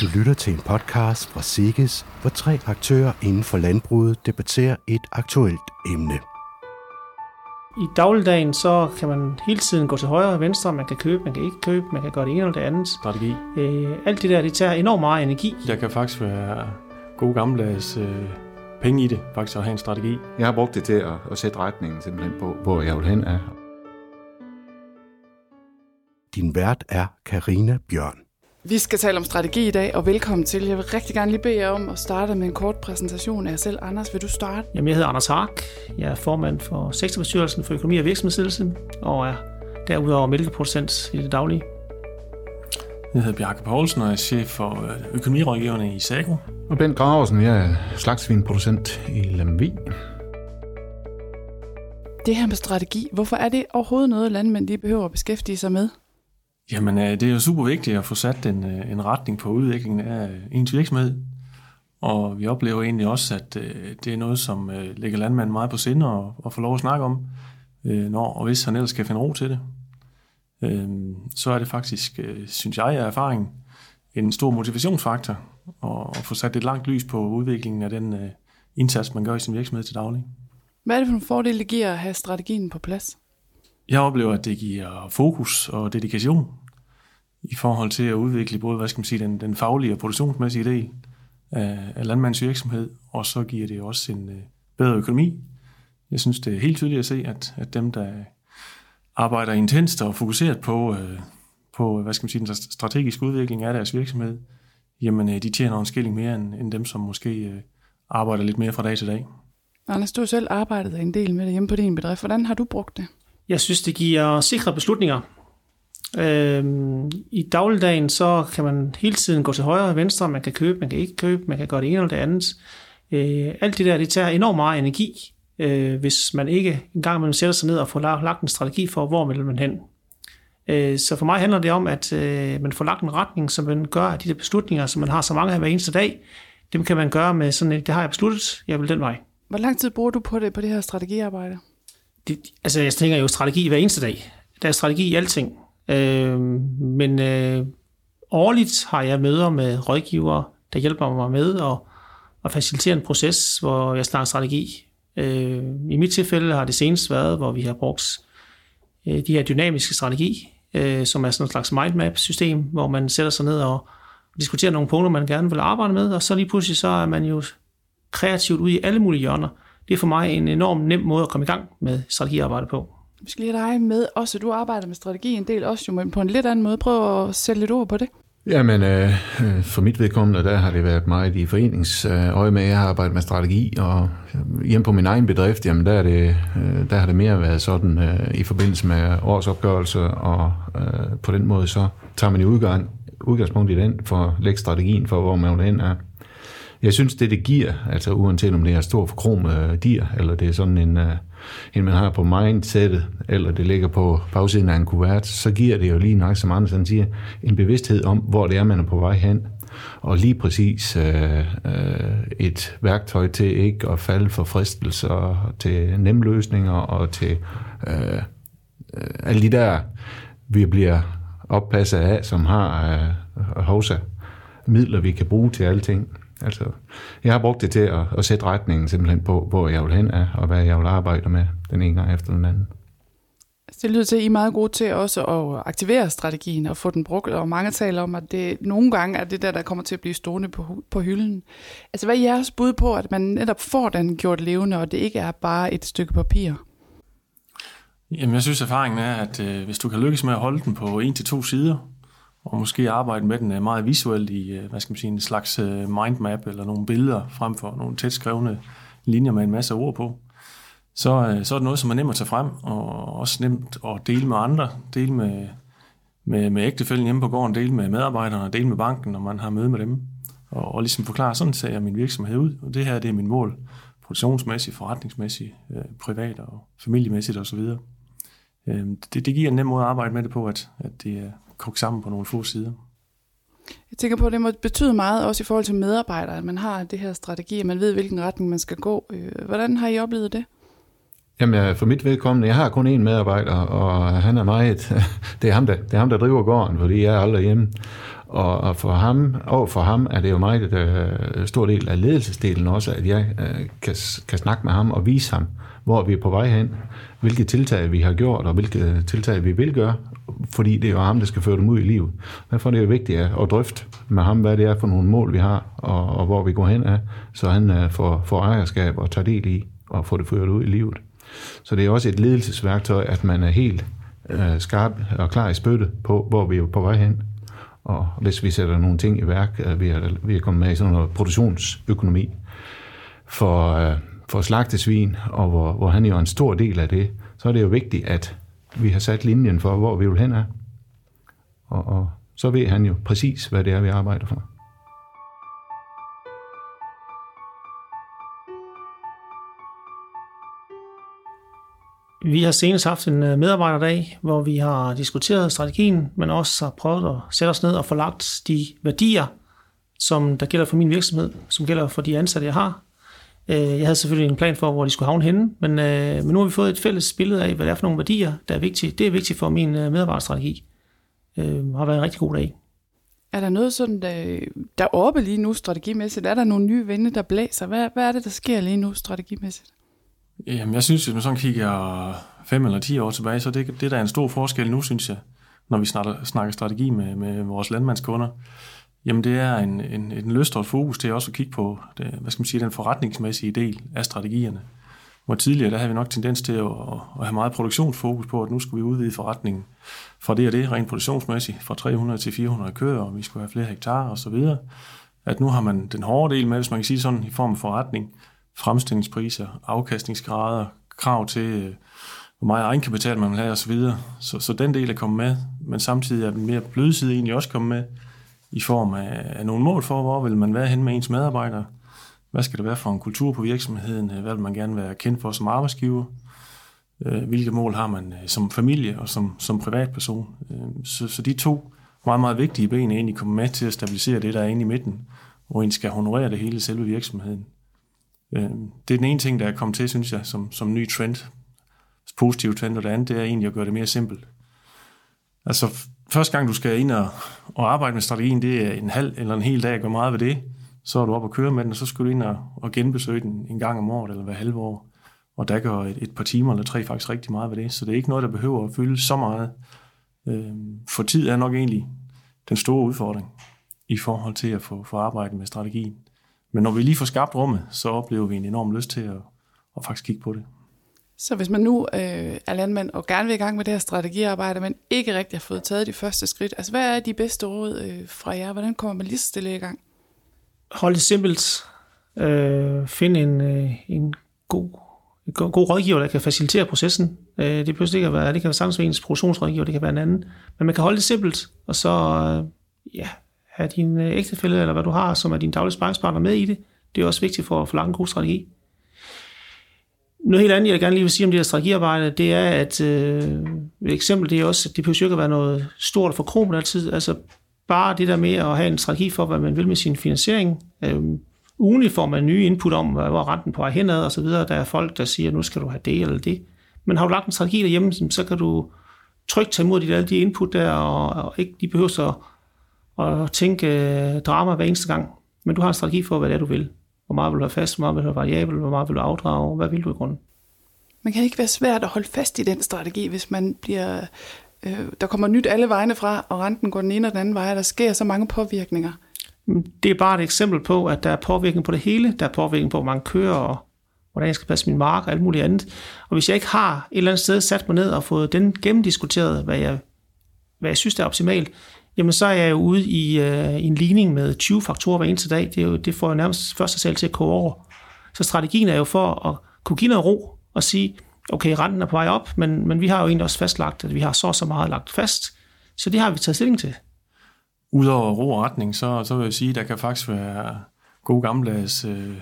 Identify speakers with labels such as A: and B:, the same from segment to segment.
A: Du lytter til en podcast fra Siges, hvor tre aktører inden for landbruget debatterer et aktuelt emne.
B: I dagligdagen så kan man hele tiden gå til højre og venstre, man kan købe, man kan ikke købe, man kan gøre det ene eller det andet.
C: strategi.
B: Øh, alt det der, det tager enormt meget energi.
C: Der kan faktisk være gode gammeldags øh, penge i det, faktisk at have en strategi.
D: Jeg har brugt det til at, at sætte retningen simpelthen på, hvor jeg vil hen af.
A: Din vært er Karina Bjørn.
E: Vi skal tale om strategi i dag, og velkommen til. Jeg vil rigtig gerne lige bede jer om at starte med en kort præsentation af jer selv. Anders, vil du starte?
B: Jamen, jeg hedder Anders Hark. Jeg er formand for sektorbestyrelsen for økonomi og virksomhedsledelse, og er derudover mælkeproducent i det daglige.
C: Jeg hedder Bjarke Poulsen, og jeg er chef for øh, økonomirådgiverne i SAGO.
D: Og Bent Graversen, jeg er slagsvinproducent i Lemvi.
E: Det her med strategi, hvorfor er det overhovedet noget, landmænd de behøver at beskæftige sig med?
C: Jamen, øh, det er jo super vigtigt at få sat en, øh, en retning på udviklingen af øh, ens virksomhed. Og vi oplever egentlig også, at det er noget, som øh, ligger landmanden meget på sinde og, og få lov at snakke om, når og hvis han ellers skal finde ro til det. Så er det faktisk, synes jeg af erfaring, en stor motivationsfaktor at, få sat et langt lys på udviklingen af den indsats, man gør i sin virksomhed til daglig.
E: Hvad er det for en fordel, det giver at have strategien på plads?
C: Jeg oplever, at det giver fokus og dedikation i forhold til at udvikle både hvad skal man sige, den, den faglige og produktionsmæssige del af, af landmandens virksomhed, og så giver det også en øh, bedre økonomi. Jeg synes, det er helt tydeligt at se, at, at dem, der arbejder intenst og fokuseret på, øh, på hvad skal man sige, den strategiske udvikling af deres virksomhed, jamen øh, de tjener en skilling mere end, end dem, som måske øh, arbejder lidt mere fra dag til dag.
E: Anders, du har selv arbejdet en del med det hjemme på din bedrift. Hvordan har du brugt det?
B: Jeg synes, det giver sikre beslutninger. Øhm, I dagligdagen så kan man hele tiden gå til højre og venstre, man kan købe, man kan ikke købe, man kan gøre det ene eller det andet. Øh, alt det der, det tager enormt meget energi, øh, hvis man ikke engang man sætter sig ned og får lagt en strategi for, hvor vil man hen. Øh, så for mig handler det om, at øh, man får lagt en retning, som man gør af de der beslutninger, som man har så mange af hver eneste dag. Dem kan man gøre med sådan et, det har jeg besluttet, jeg vil den vej.
E: Hvor lang tid bruger du på det på det her strategiarbejde?
B: Det, altså jeg tænker jo strategi hver eneste dag. Der er strategi i alting. Øh, men øh, årligt har jeg møder med rådgivere, der hjælper mig med at, at facilitere en proces, hvor jeg snakker strategi. Øh, I mit tilfælde har det senest været, hvor vi har brugt øh, de her dynamiske strategi, øh, som er sådan en slags mindmap-system, hvor man sætter sig ned og diskuterer nogle punkter, man gerne vil arbejde med, og så lige pludselig så er man jo kreativt ude i alle mulige hjørner. Det er for mig en enorm nem måde at komme i gang med strategiarbejde på.
E: Vi skal lige have dig med også. Du arbejder med strategi en del også, jo, men på en lidt anden måde. Prøv at sætte lidt ord på det.
D: Jamen, øh, for mit vedkommende, der har det været meget i foreningsøje med, jeg har arbejdet med strategi, og hjemme på min egen bedrift, jamen der, er det, øh, der har det mere været sådan øh, i forbindelse med årsopgørelse, og øh, på den måde så tager man i udgang, udgangspunkt i den for at lægge strategien for, hvor man vil hen er. Jeg synes, det det giver, altså uanset om det er stor forkromet øh, dir, eller det er sådan en, uh, en man har på mindsetet, eller det ligger på bagsiden af en kuvert, så giver det jo lige nok, som Andersen siger, en bevidsthed om, hvor det er, man er på vej hen. Og lige præcis uh, uh, et værktøj til ikke at falde for fristelser, til nemme løsninger og til uh, uh, alle de der, vi bliver oppasset af, som har uh, hovsa midler, vi kan bruge til alting. Altså, jeg har brugt det til at, at sætte retningen simpelthen på, hvor jeg vil hen af, og hvad jeg vil arbejde med den ene gang efter den anden.
E: Det lyder til, at I er meget gode til også at aktivere strategien og få den brugt, og mange taler om, at det nogle gange er det der, der kommer til at blive stående på, på hylden. Altså, hvad er jeres bud på, at man netop får den gjort levende, og det ikke er bare et stykke papir?
C: Jamen, jeg synes, erfaringen er, at øh, hvis du kan lykkes med at holde den på en til to sider, og måske arbejde med den øh, meget visuelt i, øh, hvad skal man sige, en slags øh, mindmap eller nogle billeder frem for nogle tæt skrevne linjer med en masse ord på, så, så er det noget, som er nemt at tage frem, og også nemt at dele med andre, dele med, med, med ægtefælden hjemme på gården, dele med medarbejderne, dele med banken, når man har møde med dem, og, og ligesom forklare, sådan ser jeg min virksomhed ud, og det her det er min mål, produktionsmæssigt, forretningsmæssigt, privat og familiemæssigt osv. Øhm, det, det giver en nem måde at arbejde med det på, at, at det er kogt sammen på nogle få sider.
E: Jeg tænker på, at det må betyde meget også i forhold til medarbejdere, at man har det her strategi, at man ved, hvilken retning man skal gå. Øh, hvordan har I oplevet det?
D: Jamen, for mit vedkommende, jeg har kun én medarbejder, og han er meget, det er ham, der, det er ham, der driver gården, fordi jeg er aldrig hjemme. Og, og for ham, og for ham er det jo meget øh, stor del af ledelsesdelen også, at jeg øh, kan, kan snakke med ham og vise ham, hvor vi er på vej hen, hvilke tiltag vi har gjort, og hvilke tiltag vi vil gøre, fordi det er jo ham, der skal føre dem ud i livet. Derfor er det jo vigtigt at, drøfte med ham, hvad det er for nogle mål, vi har, og, og hvor vi går hen af, så han øh, får, får ejerskab og tager del i, og får det ført ud i livet. Så det er også et ledelsesværktøj, at man er helt øh, skarp og klar i spytte på, hvor vi er på vej hen. Og hvis vi sætter nogle ting i værk, øh, vi, er, vi er kommet med i sådan noget produktionsøkonomi for, øh, for slagtesvin, og hvor, hvor han jo er en stor del af det, så er det jo vigtigt, at vi har sat linjen for, hvor vi vil hen af. Og, og så ved han jo præcis, hvad det er, vi arbejder for.
B: Vi har senest haft en øh, medarbejderdag, hvor vi har diskuteret strategien, men også har prøvet at sætte os ned og få lagt de værdier, som der gælder for min virksomhed, som gælder for de ansatte, jeg har. Øh, jeg havde selvfølgelig en plan for, hvor de skulle havne henne, men, øh, men nu har vi fået et fælles billede af, hvad det er for nogle værdier, der er vigtige. Det er vigtigt for min medarbejderstrategi. Det har været en rigtig god dag.
E: Er der noget sådan, der, der er oppe lige nu strategimæssigt? Er der nogle nye vinde, der blæser? Hvad, hvad er det, der sker lige nu strategimæssigt?
C: Jamen, jeg synes, hvis man sådan kigger fem eller ti år tilbage, så det, det der er en stor forskel nu, synes jeg, når vi snakker, snakker strategi med, med vores landmandskunder. Jamen, det er en, en, en lyst og et fokus til også at kigge på det, hvad skal man sige, den forretningsmæssige del af strategierne. Hvor tidligere, der havde vi nok tendens til at, at have meget produktionsfokus på, at nu skulle vi udvide forretningen fra det og det, rent produktionsmæssigt, fra 300 til 400 køer, og vi skulle have flere hektar og så videre. At nu har man den hårde del med, hvis man kan sige sådan, i form af forretning, fremstillingspriser, afkastningsgrader, krav til, øh, hvor meget egenkapital man vil have osv. Så, så, så den del er kommet med, men samtidig er den mere bløde side egentlig også kommet med, i form af, af nogle mål for, hvor vil man være hen med ens medarbejdere, hvad skal det være for en kultur på virksomheden, hvad vil man gerne være kendt for som arbejdsgiver, øh, hvilke mål har man øh, som familie og som, som privatperson. Øh, så, så de to meget, meget vigtige ben er egentlig kommet med til at stabilisere det, der er inde i midten, hvor en skal honorere det hele selve virksomheden. Det er den ene ting, der er kommet til, synes jeg, som, som ny trend, positiv trend, og det andet, det er egentlig at gøre det mere simpelt. Altså, første gang du skal ind og, og arbejde med strategien, det er en halv eller en hel dag at meget ved det. Så er du op og køre med den, og så skal du ind og, og genbesøge den en gang om året eller hver halve år. Og der går et, et par timer eller tre faktisk rigtig meget ved det. Så det er ikke noget, der behøver at fylde så meget. Øhm, for tid er nok egentlig den store udfordring i forhold til at få, få arbejdet med strategien. Men når vi lige får skabt rummet, så oplever vi en enorm lyst til at, at faktisk kigge på det.
E: Så hvis man nu øh, er landmand og gerne vil i gang med det her strategiarbejde, men ikke rigtig har fået taget de første skridt, altså hvad er de bedste råd øh, fra jer? Hvordan kommer man lige så stille i gang?
B: Hold det simpelt. Øh, find en, øh, en god, en god rådgiver, der kan facilitere processen. Øh, det behøver ikke at være, det kan være sagtens ens produktionsrådgiver, det kan være en anden. Men man kan holde det simpelt, og så øh, ja, have din øh, ægtefælle, eller hvad du har, som er din daglige sparringspartner med i det. Det er også vigtigt for at få lagt en god strategi. Noget helt andet, jeg gerne lige vil sige om det her strategiarbejde, det er, at øh, et eksempel, det er også, at det behøver ikke at være noget stort for kronen altid. Altså bare det der med at have en strategi for, hvad man vil med sin finansiering. Øh, ugenlig får man nye input om, hvor renten på vej henad og så videre. Der er folk, der siger, nu skal du have det eller det. Men har du lagt en strategi derhjemme, så kan du trygt tage imod alle de input der, og, og ikke de behøver så at tænke øh, drama hver eneste gang. Men du har en strategi for, hvad det er, du vil. Hvor meget vil du have fast, hvor meget vil du have variabel, hvor meget vil du afdrage, hvad vil du i grunden?
E: Man kan ikke være svært at holde fast i den strategi, hvis man bliver, øh, der kommer nyt alle vegne fra, og renten går den ene og den anden vej, og der sker så mange påvirkninger.
B: Det er bare et eksempel på, at der er påvirkning på det hele. Der er påvirkning på, hvor mange kører, og hvordan jeg skal passe min mark og alt muligt andet. Og hvis jeg ikke har et eller andet sted sat mig ned og fået den gennemdiskuteret, hvad jeg, hvad jeg synes er optimalt, jamen så er jeg jo ude i, øh, en ligning med 20 faktorer hver eneste dag. Det, er jo, det får jeg nærmest først sig selv til at koge over. Så strategien er jo for at kunne give noget ro og sige, okay, renten er på vej op, men, men vi har jo egentlig også fastlagt, at vi har så så meget lagt fast. Så det har vi taget stilling til.
C: Udover ro og retning, så, så vil jeg sige, at der kan faktisk være gode gammeldags øh,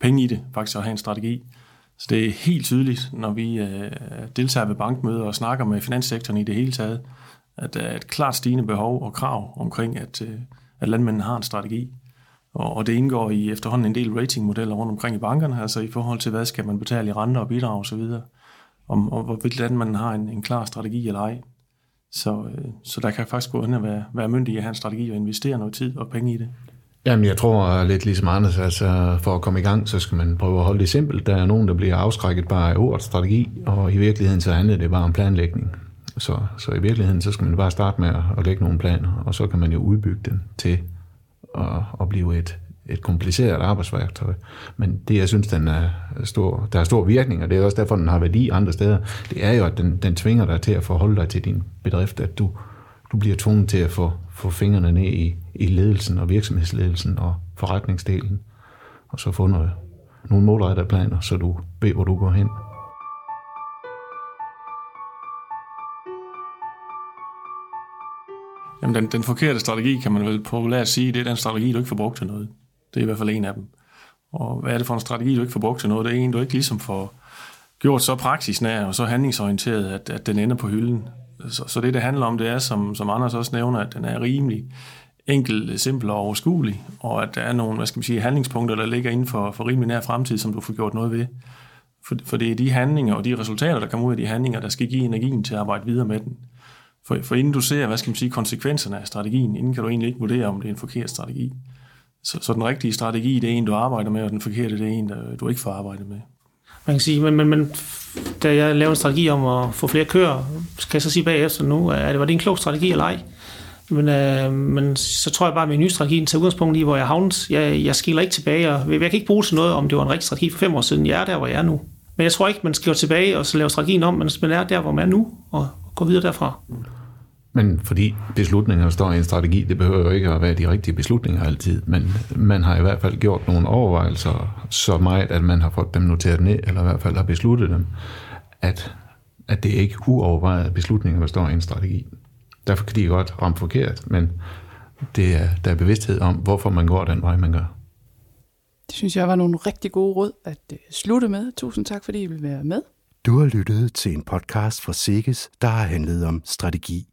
C: penge i det, faktisk at have en strategi. Så det er helt tydeligt, når vi øh, deltager ved bankmøder og snakker med finanssektoren i det hele taget, at der er et klart stigende behov og krav omkring, at, øh, at landmændene har en strategi. Og, og det indgår i efterhånden en del ratingmodeller rundt omkring i bankerne, altså i forhold til, hvad skal man betale i renter og bidrag osv., om, om hvorvidt landmanden har en, en klar strategi eller ej. Så, øh, så der kan faktisk gå hen og være, være myndig i at have en strategi og investere noget tid og penge i det.
D: Jamen, jeg tror lidt ligesom Anders, altså for at komme i gang, så skal man prøve at holde det simpelt. Der er nogen, der bliver afskrækket bare af ordet strategi, og i virkeligheden så handler det bare om planlægning. Så, så i virkeligheden, så skal man bare starte med at, at lægge nogle planer, og så kan man jo udbygge den til at, at blive et, et kompliceret arbejdsværktøj. Men det, jeg synes, den er stor, der er stor virkning, og det er også derfor, den har værdi andre steder, det er jo, at den, den tvinger dig til at forholde dig til din bedrift, at du, du bliver tvunget til at få, få fingrene ned i, i ledelsen og virksomhedsledelsen og forretningsdelen, og så få noget, nogle målrettede planer, så du ved, hvor du går hen.
C: Jamen, den, den forkerte strategi, kan man vel populært sige, det er den strategi, du ikke får brugt til noget. Det er i hvert fald en af dem. Og hvad er det for en strategi, du ikke får brugt til noget? Det er en, du ikke ligesom får gjort så praksisnær og så handlingsorienteret, at, at den ender på hylden. Så, så det, det handler om, det er, som, som Anders også nævner, at den er rimelig enkel, simpel og overskuelig, og at der er nogle hvad skal man sige, handlingspunkter, der ligger inden for, for rimelig nær fremtid, som du får gjort noget ved. For, for det er de handlinger og de resultater, der kommer ud af de handlinger, der skal give energien til at arbejde videre med den. For, for inden du ser, hvad skal man sige, konsekvenserne af strategien, inden kan du egentlig ikke vurdere, om det er en forkert strategi. Så, så den rigtige strategi, det er en, du arbejder med, og den forkerte, det er en, der, du ikke får arbejdet med.
B: Man kan sige, men, men, men da jeg lavede en strategi om at få flere køer, kan jeg så sige bagefter nu, at det var det en klog strategi eller ej? Men, øh, men så tror jeg bare, at min nye strategi tager udgangspunkt i, hvor jeg havnet. Jeg, jeg skiller ikke tilbage, og jeg kan ikke bruge til noget, om det var en rigtig strategi for fem år siden. Jeg er der, hvor jeg er nu. Men jeg tror ikke, man skal gå tilbage og så lave strategien om, men man er der, hvor man er nu, og gå videre derfra.
D: Men fordi beslutninger står i en strategi, det behøver jo ikke at være de rigtige beslutninger altid, men man har i hvert fald gjort nogle overvejelser så meget, at man har fået dem noteret ned, eller i hvert fald har besluttet dem, at, at det er ikke uovervejede beslutninger, der står i en strategi. Derfor kan de godt ramme forkert, men det er, der er bevidsthed om, hvorfor man går den vej, man gør.
E: Det synes jeg var nogle rigtig gode råd at uh, slutte med. Tusind tak, fordi I vil være med.
A: Du har lyttet til en podcast fra Sikkes, der har handlet om strategi.